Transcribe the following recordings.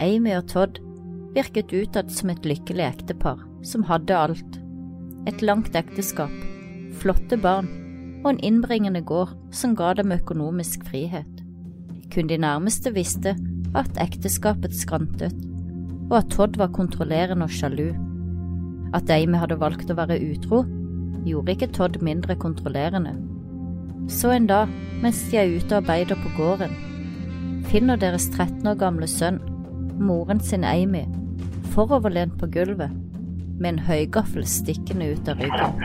Amy og Todd virket utad som et lykkelig ektepar som hadde alt. Et langt ekteskap, flotte barn og en innbringende gård som ga dem økonomisk frihet. Kun de nærmeste visste at ekteskapet skrantet, og at Todd var kontrollerende og sjalu. At Amy hadde valgt å være utro, gjorde ikke Todd mindre kontrollerende. Så en dag, mens de er ute og arbeider på gården, finner deres 13 år gamle sønn, moren sin Amy, foroverlent på gulvet, med en høygaffel stikkende ut av ryggen.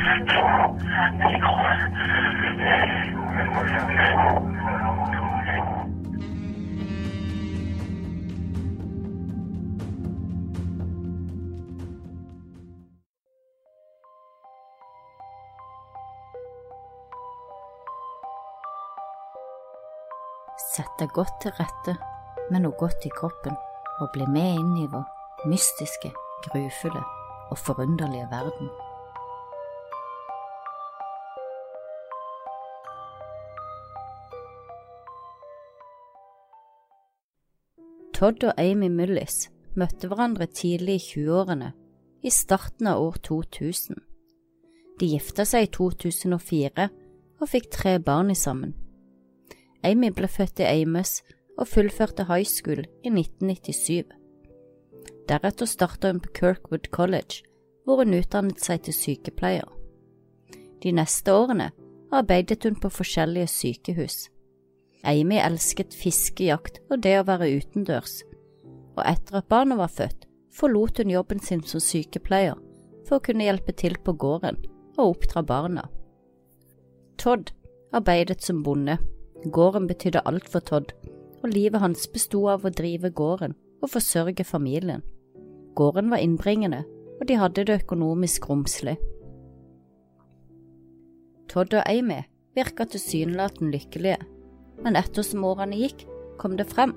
Sett deg godt til rette med noe godt i kroppen, og bli med inn i vår mystiske, grufulle og forunderlige verden. Todd og Amy Mullis møtte hverandre tidlig i 20-årene, i starten av år 2000. De gifta seg i 2004 og fikk tre barn i sammen. Amy ble født i Amos og fullførte high school i 1997. Deretter startet hun på Kirkwood College, hvor hun utdannet seg til sykepleier. De neste årene arbeidet hun på forskjellige sykehus. Amy elsket fiskejakt og det å være utendørs, og etter at barna var født, forlot hun jobben sin som sykepleier for å kunne hjelpe til på gården og oppdra barna. Todd arbeidet som bonde. Gården betydde alt for Todd, og livet hans bestod av å drive gården og forsørge familien. Gården var innbringende, og de hadde det økonomisk romslig. Todd og Amy virka tilsynelatende lykkelige, men ettersom årene gikk, kom det frem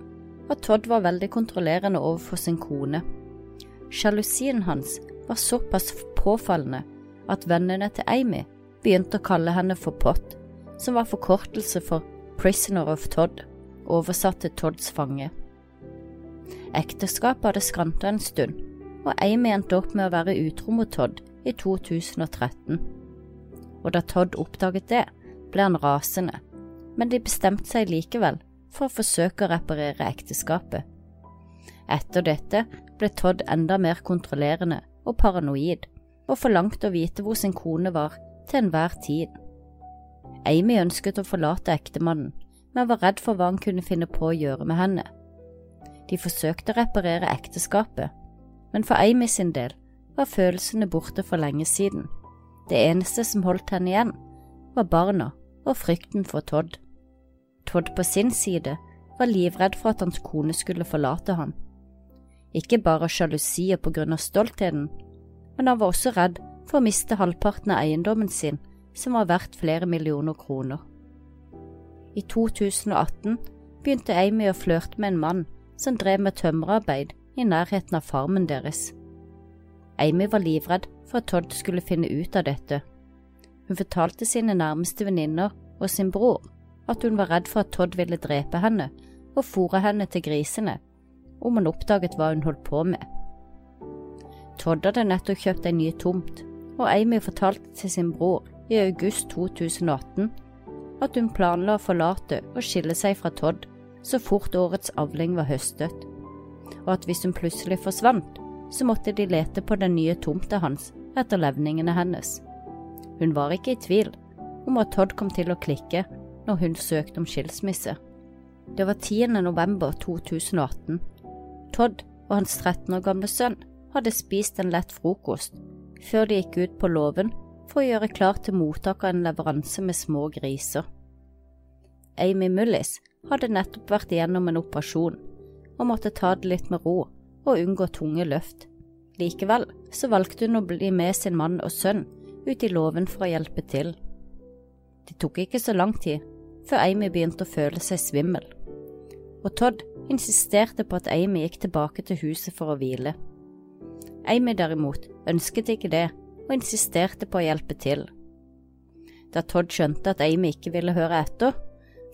at Todd var veldig kontrollerende overfor sin kone. Sjalusien hans var såpass påfallende at vennene til Amy begynte å kalle henne for Pott, som var forkortelse for Prisoner of Todd, oversatt til Todds fange. Ekteskapet hadde skranta en stund, og Amy endte opp med å være utro mot Todd i 2013. Og da Todd oppdaget det, ble han rasende, men de bestemte seg likevel for å forsøke å reparere ekteskapet. Etter dette ble Todd enda mer kontrollerende og paranoid, og forlangte å vite hvor sin kone var til enhver tid. Amy ønsket å forlate ektemannen, men var redd for hva han kunne finne på å gjøre med henne. De forsøkte å reparere ekteskapet, men for Amy sin del var følelsene borte for lenge siden. Det eneste som holdt henne igjen, var barna og frykten for Todd. Todd på sin side var livredd for at hans kone skulle forlate ham. Ikke bare av sjalusi på grunn av stoltheten, men han var også redd for å miste halvparten av eiendommen sin, som var verdt flere millioner kroner. I 2018 begynte Amy å flørte med en mann som drev med tømmerarbeid i nærheten av farmen deres. Amy var livredd for at Todd skulle finne ut av dette. Hun fortalte sine nærmeste venninner og sin bror at hun var redd for at Todd ville drepe henne og fòre henne til grisene om han oppdaget hva hun holdt på med. Todd hadde nettopp kjøpt en ny tomt, og Amy fortalte til sin bror i august 2018 at hun planla å forlate og skille seg fra Todd så fort årets avling var høstet, og at hvis hun plutselig forsvant, så måtte de lete på den nye tomta hans etter levningene hennes. Hun var ikke i tvil om at Todd kom til å klikke når hun søkte om skilsmisse. Det var 10. november 2018. Todd og hans 13 år gamle sønn hadde spist en lett frokost før de gikk ut på låven for å gjøre klar til mottak av en leveranse med små griser. Amy Mullis hadde nettopp vært igjennom en operasjon og måtte ta det litt med ro og unngå tunge løft. Likevel så valgte hun å bli med sin mann og sønn ut i låven for å hjelpe til. Det tok ikke så lang tid før Amy begynte å føle seg svimmel, og Todd insisterte på at Amy gikk tilbake til huset for å hvile. Amy derimot ønsket ikke det og insisterte på å hjelpe til. Da Todd skjønte at Amy ikke ville høre etter,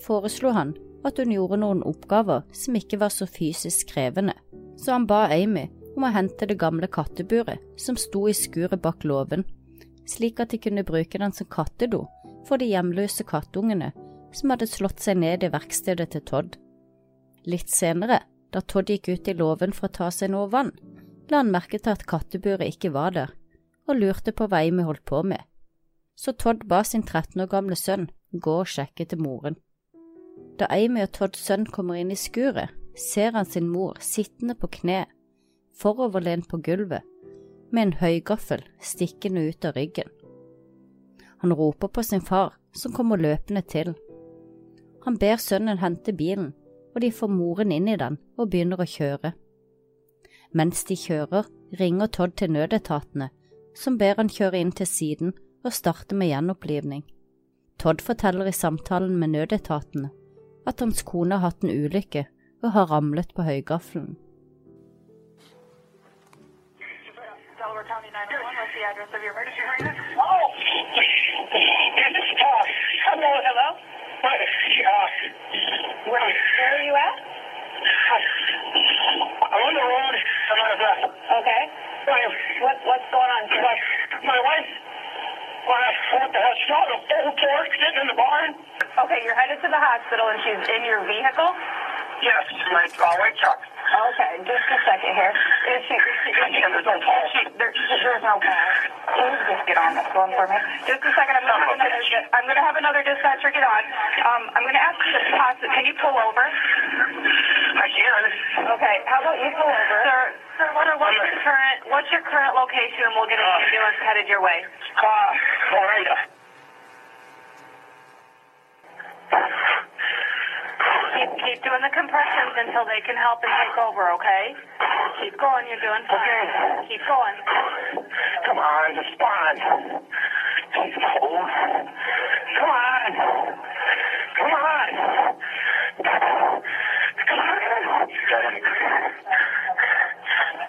foreslo han at hun gjorde noen oppgaver som ikke var så fysisk krevende, så han ba Amy om å hente det gamle katteburet som sto i skuret bak låven, slik at de kunne bruke den som kattedo for de hjemløse kattungene som hadde slått seg ned i verkstedet til Todd. Litt senere, da Todd gikk ut i låven for å ta seg noe vann, la han merke til at katteburet ikke var der, og lurte på hva Amy holdt på med. Så Todd ba sin 13 år gamle sønn gå og sjekke til moren. Da Amy og Todds sønn kommer inn i skuret, ser han sin mor sittende på kne, foroverlent på gulvet, med en høygaffel stikkende ut av ryggen. Han roper på sin far, som kommer løpende til. Han ber sønnen hente bilen, og de får moren inn i den og begynner å kjøre. Mens de kjører, ringer Todd til nødetatene, som ber han kjøre inn til siden og starte med gjenopplivning. Todd forteller i samtalen med nødetatene at hans kone har hatt en ulykke og har ramlet på høygaffelen. Of breath. Okay. My, What what's going on, my, my wife, my, what the hell, she got a old pork sitting in the barn. Okay, you're headed to the hospital and she's in your vehicle? Yes, my white truck. Okay, just a second here. Is she, is she, is she, And there's no pulse. she there, there's no call. Please just get on this phone for me. Just a second, I'm gonna have another, I'm gonna have another dispatcher get on. Um, I'm gonna ask you to pause, it. can you pull over? I can. Okay, how about you pull over? Sir, sir, what are, what's your current, what's your current location and we'll get an ambulance headed your way? Uh, all right. Uh, Keep, keep doing the compressions until they can help and take over, okay? Keep going, you're doing fine. Okay. Keep going. come on, the spine. It's cold. Come on. Come on. Come on.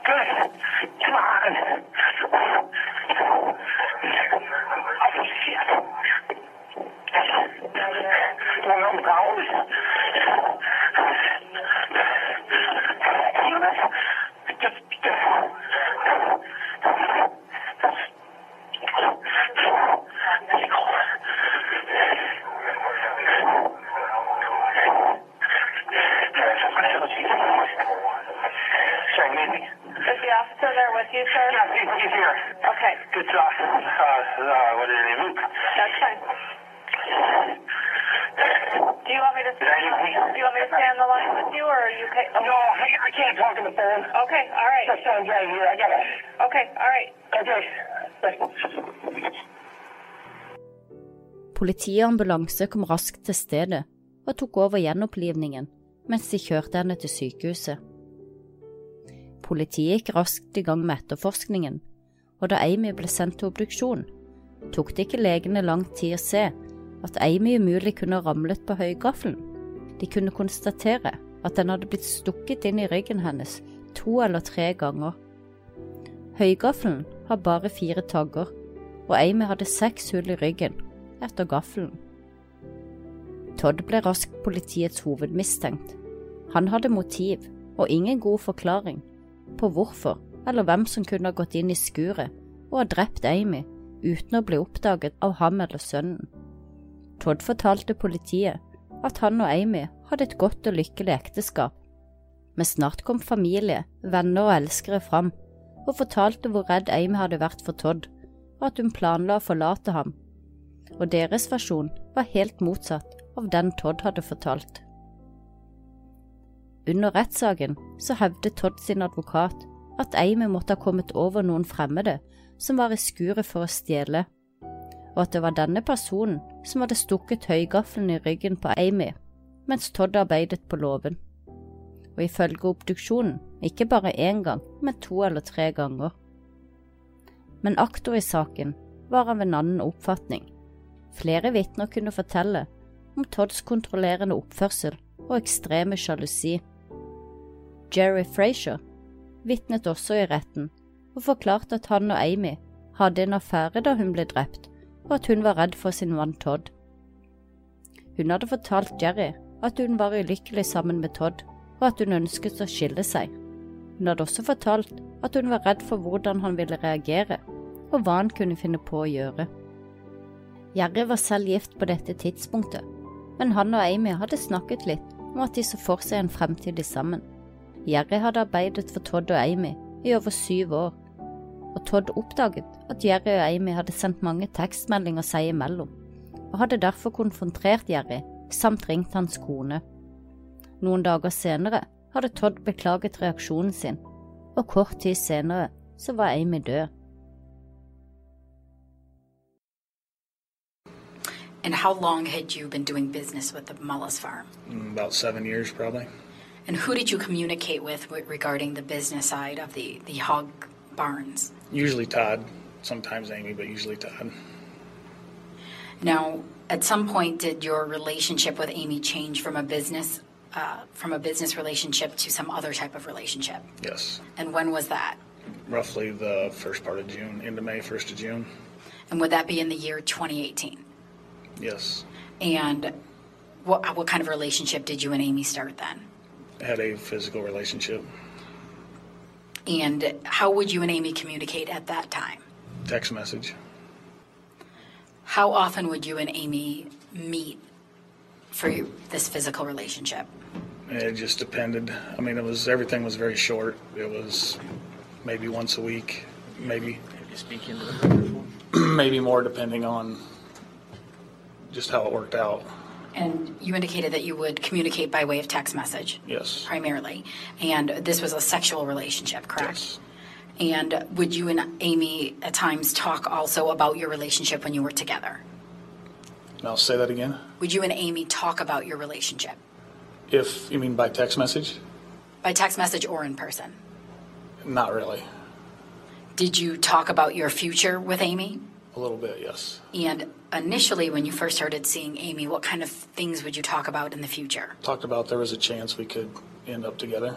Good. Come on. Oh, shit. One of those. Son's right here. I gotta. Okay, all right. Okay. Politi og ambulanse kom raskt til stedet og tok over gjenopplivningen mens de kjørte henne til sykehuset. Politiet gikk raskt i gang med etterforskningen, og da Amy ble sendt til obduksjon, tok det ikke legene lang tid å se at Amy umulig kunne ha ramlet på høygaffelen. De kunne konstatere at den hadde blitt stukket inn i ryggen hennes to eller tre ganger. Høygaffelen har bare fire tagger, og Amy hadde seks hull i ryggen etter gaffelen. Todd ble raskt politiets hovedmistenkt. Han hadde motiv og ingen god forklaring på hvorfor eller hvem som kunne ha gått inn i skuret og ha drept Amy uten å bli oppdaget av ham eller sønnen. Todd fortalte politiet at han og Amy hadde et godt og lykkelig ekteskap, men snart kom familie, venner og elskere fram. Og fortalte hvor redd Amy hadde vært for Todd, og at hun planla å forlate ham, og deres versjon var helt motsatt av den Todd hadde fortalt. Under rettssaken så hevdet Todd sin advokat at Amy måtte ha kommet over noen fremmede som var i skuret for å stjele, og at det var denne personen som hadde stukket høygaffelen i ryggen på Amy mens Todd arbeidet på låven, og ifølge obduksjonen ikke bare én gang, men to eller tre ganger. Men aktor i saken var av en annen oppfatning. Flere vitner kunne fortelle om Todds kontrollerende oppførsel og ekstreme sjalusi. Jerry Frazier vitnet også i retten og forklarte at han og Amy hadde en affære da hun ble drept, og at hun var redd for sin mann Todd. Hun hadde fortalt Jerry at hun var ulykkelig sammen med Todd, og at hun ønsket å skille seg. Hun hadde også fortalt at hun var redd for hvordan han ville reagere, og hva han kunne finne på å gjøre. Jerry var selv gift på dette tidspunktet, men han og Amy hadde snakket litt om at de så for seg en fremtid sammen. Jerry hadde arbeidet for Todd og Amy i over syv år, og Todd oppdaget at Jerry og Amy hadde sendt mange tekstmeldinger seg imellom, og hadde derfor konfrontert Jerry samt ringt hans kone. Noen dager senere hadde Todd beklaget reaksjonen sin, og kort tid senere så var Amy død. And how long had you been doing business with the Mullis farm? Mm, About seven years, probably. And who did you communicate with regarding the business side of the, the hog barns? Usually Todd, sometimes Amy, but usually Todd. Now, at some point, did your relationship with Amy change from a business uh, from a business relationship to some other type of relationship? Yes. And when was that? Roughly the first part of June, into May, 1st of June. And would that be in the year 2018? Yes. And what what kind of relationship did you and Amy start then? Had a physical relationship. And how would you and Amy communicate at that time? Text message. How often would you and Amy meet for this physical relationship? It just depended. I mean, it was everything was very short. It was maybe once a week, maybe Speak into the microphone. maybe more depending on just how it worked out. And you indicated that you would communicate by way of text message Yes. primarily. And this was a sexual relationship, correct? Yes. And would you and Amy at times talk also about your relationship when you were together? Now say that again. Would you and Amy talk about your relationship If you mean by text message, by text message or in person? not really. Did you talk about your future with Amy? A little bit, yes. And initially, when you first started seeing Amy, what kind of things would you talk about in the future? Talked about there was a chance we could end up together.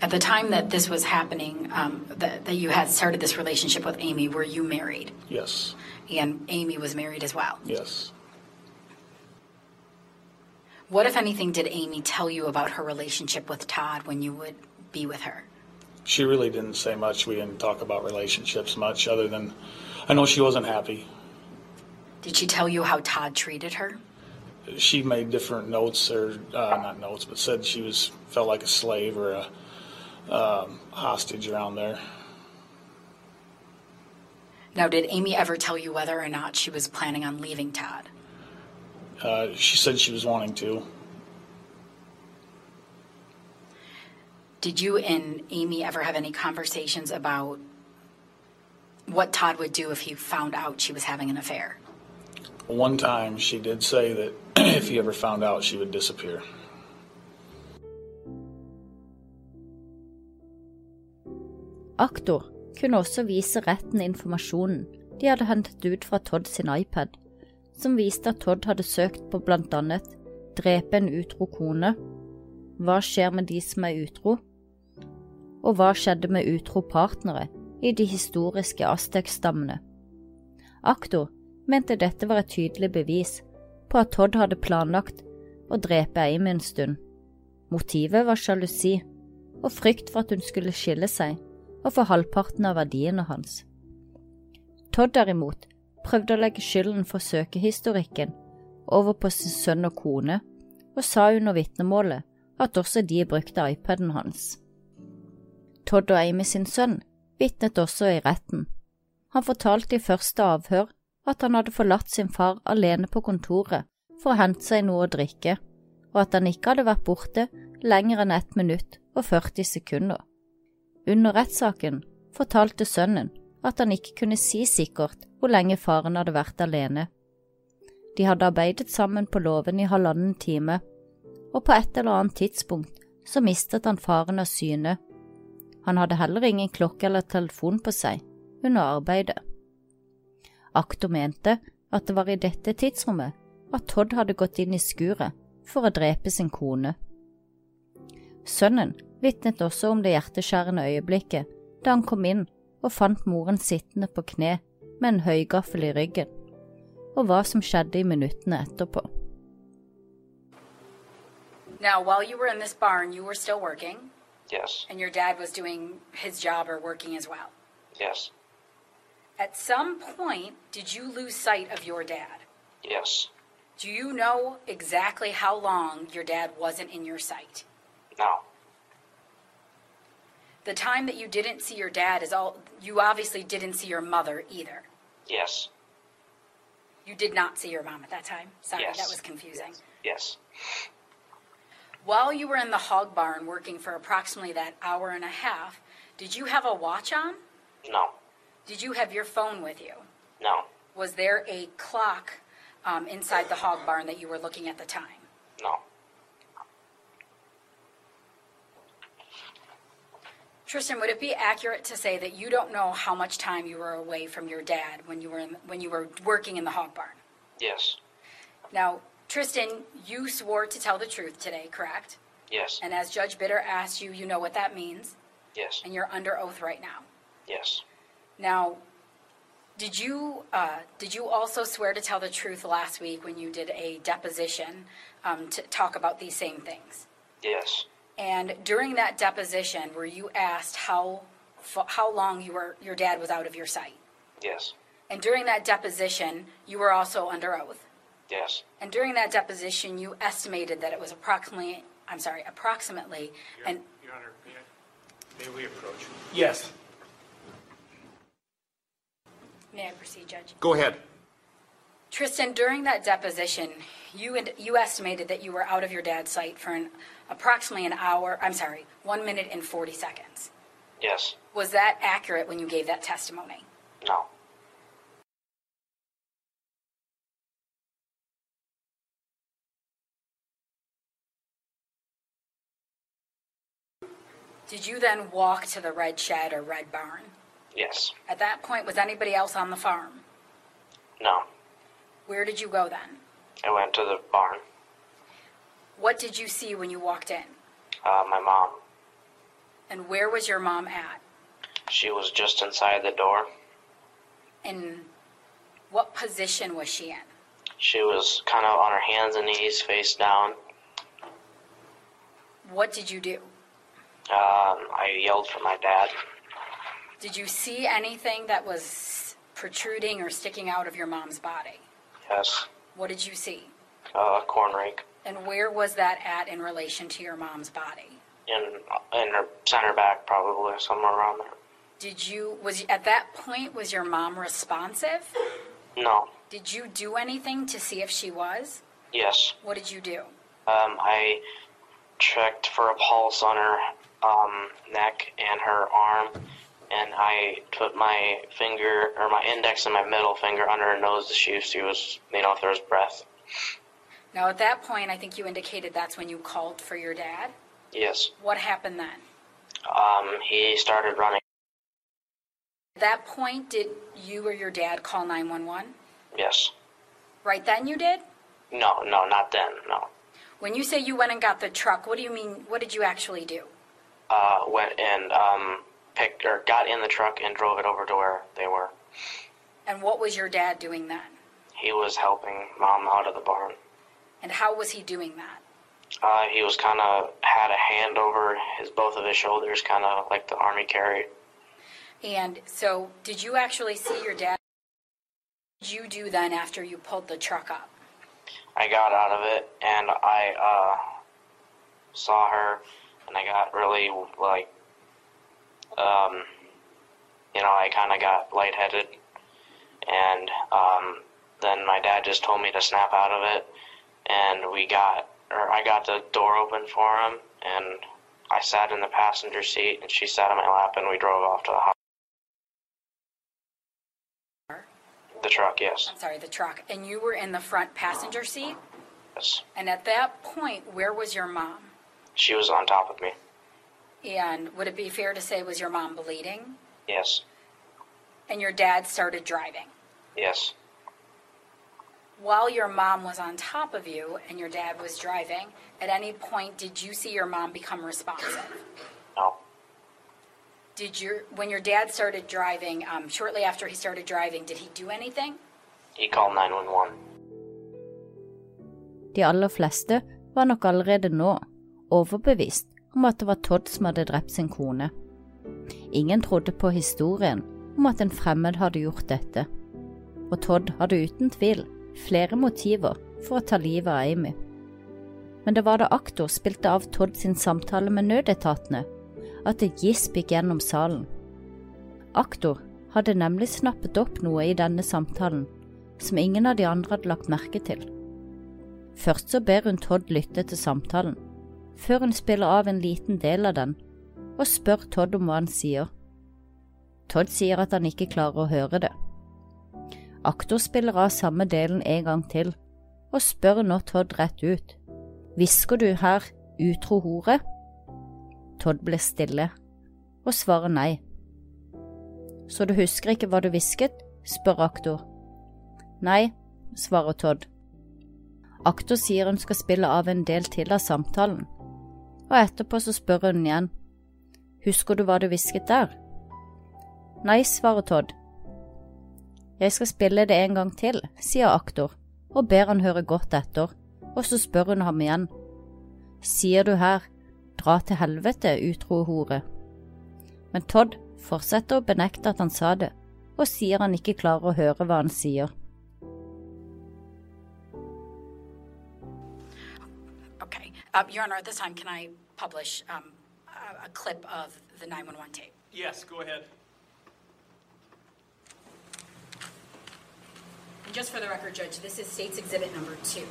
At the time that this was happening, um, that, that you had started this relationship with Amy, were you married? Yes. And Amy was married as well. Yes. What, if anything, did Amy tell you about her relationship with Todd when you would be with her? She really didn't say much. We didn't talk about relationships much, other than I know she wasn't happy. Did she tell you how Todd treated her? She made different notes, or uh, not notes, but said she was felt like a slave or a um, hostage around there. Now, did Amy ever tell you whether or not she was planning on leaving Todd? Uh, she said she was wanting to. Did you and Amy ever have any conversations about what Todd would do if he found out she was having an affair? One time, she did say that if he ever found out, she would disappear. Aktor kunne også vise retten informasjonen de hadde hentet ut fra Todd sin iPad, som viste at Todd hadde søkt på blant annet drepe en utro kone, hva skjer med de som er utro, og hva skjedde med utro partnere i de historiske Aztek-stammene. Aktor mente dette var et tydelig bevis på at Todd hadde planlagt å drepe Amy en stund. Motivet var sjalusi og frykt for at hun skulle skille seg og få halvparten av verdiene hans. Todd derimot prøvde å legge skylden for søkehistorikken over på sin sønn og kone, og sa under vitnemålet at også de brukte iPaden hans. Todd og Amy sin sønn vitnet også i retten. Han fortalte i første avhør at han hadde forlatt sin far alene på kontoret for å hente seg noe å drikke, og at han ikke hadde vært borte lenger enn ett minutt og 40 sekunder. Under rettssaken fortalte sønnen at han ikke kunne si sikkert hvor lenge faren hadde vært alene. De hadde arbeidet sammen på låven i halvannen time, og på et eller annet tidspunkt så mistet han faren av syne. Han hadde heller ingen klokke eller telefon på seg under arbeidet. Aktor mente at det var i dette tidsrommet at Todd hadde gått inn i skuret for å drepe sin kone. Sønnen vitnet også om det hjerteskjærende øyeblikket da han kom inn og fant moren sittende på kne med en høygaffel i ryggen, og hva som skjedde i minuttene etterpå. Now, while you were in this barn, you were still working, Yes. and your dad was doing his job or working as well. Yes. At some point, did you lose sight of your dad? Yes. Do you know exactly how long your dad wasn't in your sight? No. The time that you didn't see your dad is all, you obviously didn't see your mother either. Yes. You did not see your mom at that time. Sorry, Yes. that was confusing. Yes. While you were in the hog barn working for approximately that hour and a half, did you have a watch on? No. Did you have your phone with you? No. Was there a clock um, inside the hog barn that you were looking at the time? No. Tristan, would it be accurate to say that you don't know how much time you were away from your dad when you were in, when you were working in the hog barn? Yes. Now, Tristan, you swore to tell the truth today, correct? Yes. And as Judge Bitter asked you, you know what that means, Yes. and you're under oath right now. Yes. Now, did you uh, did you also swear to tell the truth last week when you did a deposition um, to talk about these same things? Yes. And during that deposition, were you asked how how long you were your dad was out of your sight? Yes. And during that deposition, you were also under oath. Yes. And during that deposition, you estimated that it was approximately I'm sorry, approximately and Your Honor, may, I- may we approach? Yes. may I proceed, Judge? Go ahead. Tristan, during that deposition, you and you estimated that you were out of your dad's sight for an approximately an hour. I'm sorry, one minute and forty seconds. Yes. Was that accurate when you gave that testimony? No. Did you then walk to the red shed or red barn? Yes. At that point, was anybody else on the farm? No. Where did you go then? I went to the barn. What did you see when you walked in? Uh, my mom. And where was your mom at? She was just inside the door. And what position was she in? She was kind of on her hands and knees, face down. What did you do? Um, I yelled for my dad. Did you see anything that was protruding or sticking out of your mom's body? Yes. What did you see? Uh, corn rake. And where was that at in relation to your mom's body? In, in her center back, probably, somewhere around there. Did you was at that point was your mom responsive? No. Did you do anything to see if she was? Yes. What did you do? Um, I checked for a pulse on her um, neck and her arm, and I put my finger or my index and my middle finger under her nose to see if she was, you know, if there was breath. Now at that point I think you indicated that's when you called for your dad. Yes. What happened then? Um, he started running. At that point did you or your dad call 911? Yes. Right then you did? No, no, not then. No. When you say you went and got the truck, what do you mean what did you actually do? Uh, went and um, picked or got in the truck and drove it over to where they were. And what was your dad doing then? He was helping mom out of the barn. And how was he doing that? Uh, he was kind of had a hand over his both of his shoulders, kind of like the army carry. And so, did you actually see your dad? What did you do then after you pulled the truck up? I got out of it and I uh, saw her, and I got really like, um, you know, I kind of got lightheaded, and um, then my dad just told me to snap out of it, and we got, or I got the door open for him, and I sat in the passenger seat, and she sat on my lap, and we drove off to the house. The truck, yes, I'm sorry, the truck. And you were in the front passenger seat? yes. And at that point, where was your mom? She was on top of me. And would it be fair to say, was your mom bleeding? Yes, And your dad started driving? yes. While your mom was on top of you and your dad was driving, at any point did you see your mom become responsive? No, Did your when your dad started driving, um, shortly after he started driving, did he do anything? he called 911. De aller fleste var nok allerede nå overbevist om at det var Todd som hadde drept sin kone. Ingen trodde på historien om at en fremmed hadde gjort dette, og Todd hadde uten tvil flere motiver for å ta livet av Amy. Men det var da aktor spilte av Todd sin samtale med nødetatene, at et gisp gikk gjennom salen. Aktor hadde nemlig snappet opp noe i denne samtalen som ingen av de andre hadde lagt merke til. Først så ber hun Todd lytte til samtalen, før hun spiller av en liten del av den og spør Todd om hva han sier. Todd sier at han ikke klarer å høre det. Aktor spiller av samme delen en gang til og spør nå Todd rett ut. Hvisker du her utro hore? Todd blir stille og svarer nei. Så du husker ikke hva du hvisket? spør aktor. Nei, svarer Todd. Aktor sier hun skal spille av en del til av samtalen, og etterpå så spør hun igjen. Husker du hva du hvisket der? Nei, svarer Todd. Jeg skal spille det en gang til, sier aktor, og ber han høre godt etter, og så spør hun ham igjen. Sier du her, dra til helvete, utro hore. Men Todd fortsetter å benekte at han sa det, og sier han ikke klarer å høre hva han sier. Okay. Uh, Your Honor, at this time, can I publish um, a, a clip of the 911 tape? Yes, go ahead. And just for the record, Judge, this is State's Exhibit Number Two.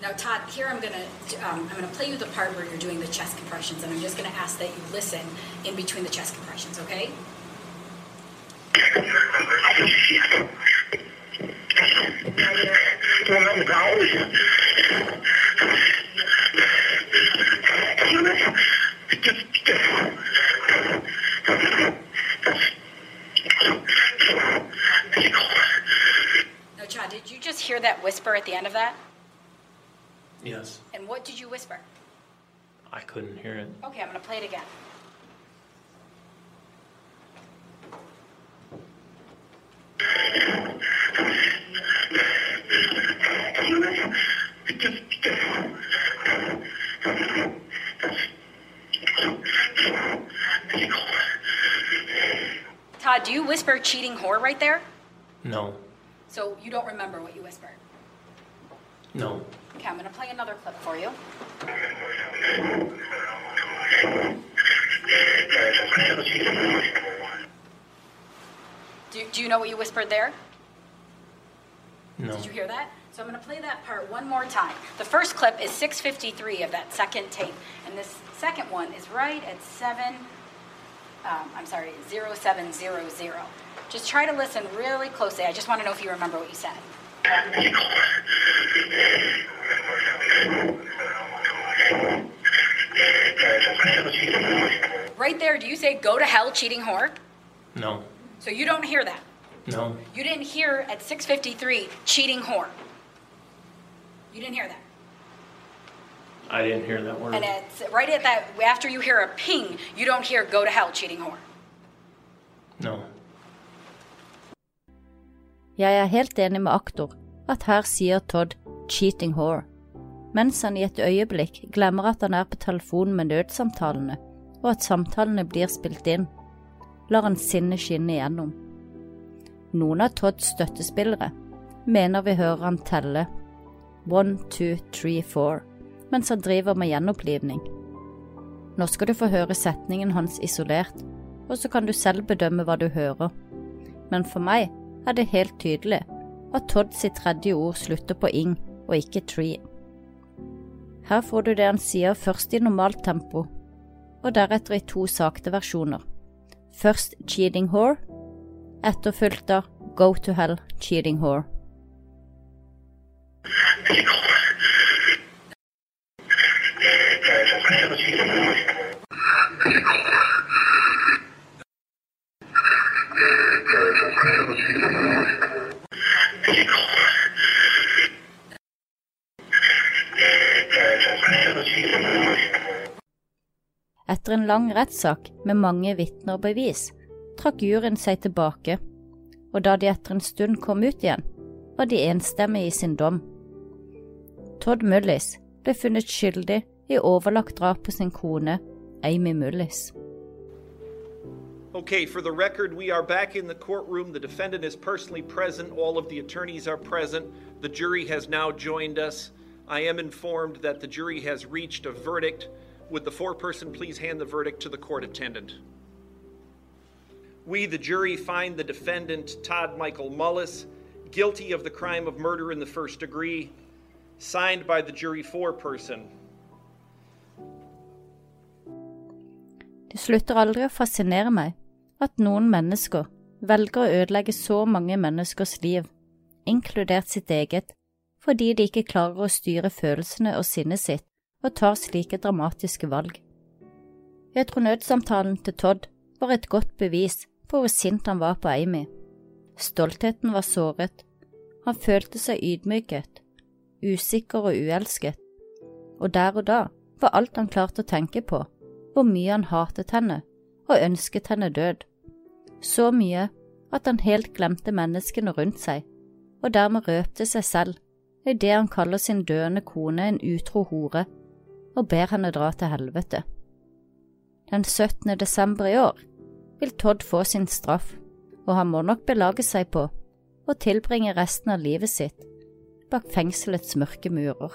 Now, Todd, here I'm gonna um, I'm gonna play you the part where you're doing the chest compressions, and I'm just gonna ask that you listen in between the chest compressions, okay? Now, Todd, did you just hear that whisper at the end of that? Yes, And what did you whisper? I couldn't hear it. Okay, I'm gonna play it again. Todd, do you whisper cheating whore right there? No, So you don't remember what you whispered. no. Okay, I'm gonna play another clip for you. Do, do you know what you whispered there? No. Did you hear that? So I'm going to play that part one more time. The first clip is 653 of that second tape, and this second one is right at 7, um, I'm sorry, 0700. Just try to listen really closely. I just want to know if you remember what you said. Right there, do you say, go to hell, cheating whore? No. So you don't hear that. No. You didn't hear at 653, cheating whore. You didn't hear that. I didn't hear that word. And it's right at that, after you hear a ping, you don't hear go to hell, cheating whore. No. Jeg er helt enig med aktor at her sier Todd cheating whore, mens han i et øyeblikk glemmer at han er på telefonen med nødsamtalene, og at samtalene blir spilt inn, lar han sinnet skinne igjennom. Noen av Todds støttespillere mener vi hører han telle one, two, three, four, mens han driver med gjenopplivning. Nå skal du få høre setningen hans isolert, og så kan du selv bedømme hva du hører. Men for meg er det helt tydelig at Todd sitt tredje ord slutter på ing og ikke tree. Her får du det han sier først i normalt tempo, og deretter i to sakte versjoner. Først cheating whore, etterfulgt av go to hell cheating whore. Etter en lang rettssak med mange vitner og bevis, trakk juryen seg tilbake, og da de etter en stund kom ut igjen, var de enstemmige i sin dom. Todd Mullis ble funnet skyldig i overlagt drap på sin kone, Amy Mullis. Okay, for the record, we are back in the courtroom. The defendant is personally present. All of the attorneys are present. The jury has now joined us. I am informed that the jury has reached a verdict. Would the foreperson please hand the verdict to the court attendant? We, the jury, find the defendant, Todd Michael Mullis, guilty of the crime of murder in the first degree, signed by the jury foreperson. Det slutter aldri å fascinere meg at noen mennesker velger å ødelegge så mange menneskers liv, inkludert sitt eget, fordi de ikke klarer å styre følelsene og sinnet sitt og tar slike dramatiske valg. Jeg tror nødsamtalen til Todd var et godt bevis på hvor sint han var på Amy. Stoltheten var såret, han følte seg ydmyket, usikker og uelsket, og der og da var alt han klarte å tenke på, hvor mye han hatet henne og ønsket henne død. Så mye at han helt glemte menneskene rundt seg, og dermed røpte seg selv i det han kaller sin døende kone en utro hore og ber henne dra til helvete. Den 17. desember i år vil Todd få sin straff, og han må nok belage seg på å tilbringe resten av livet sitt bak fengselets mørke murer.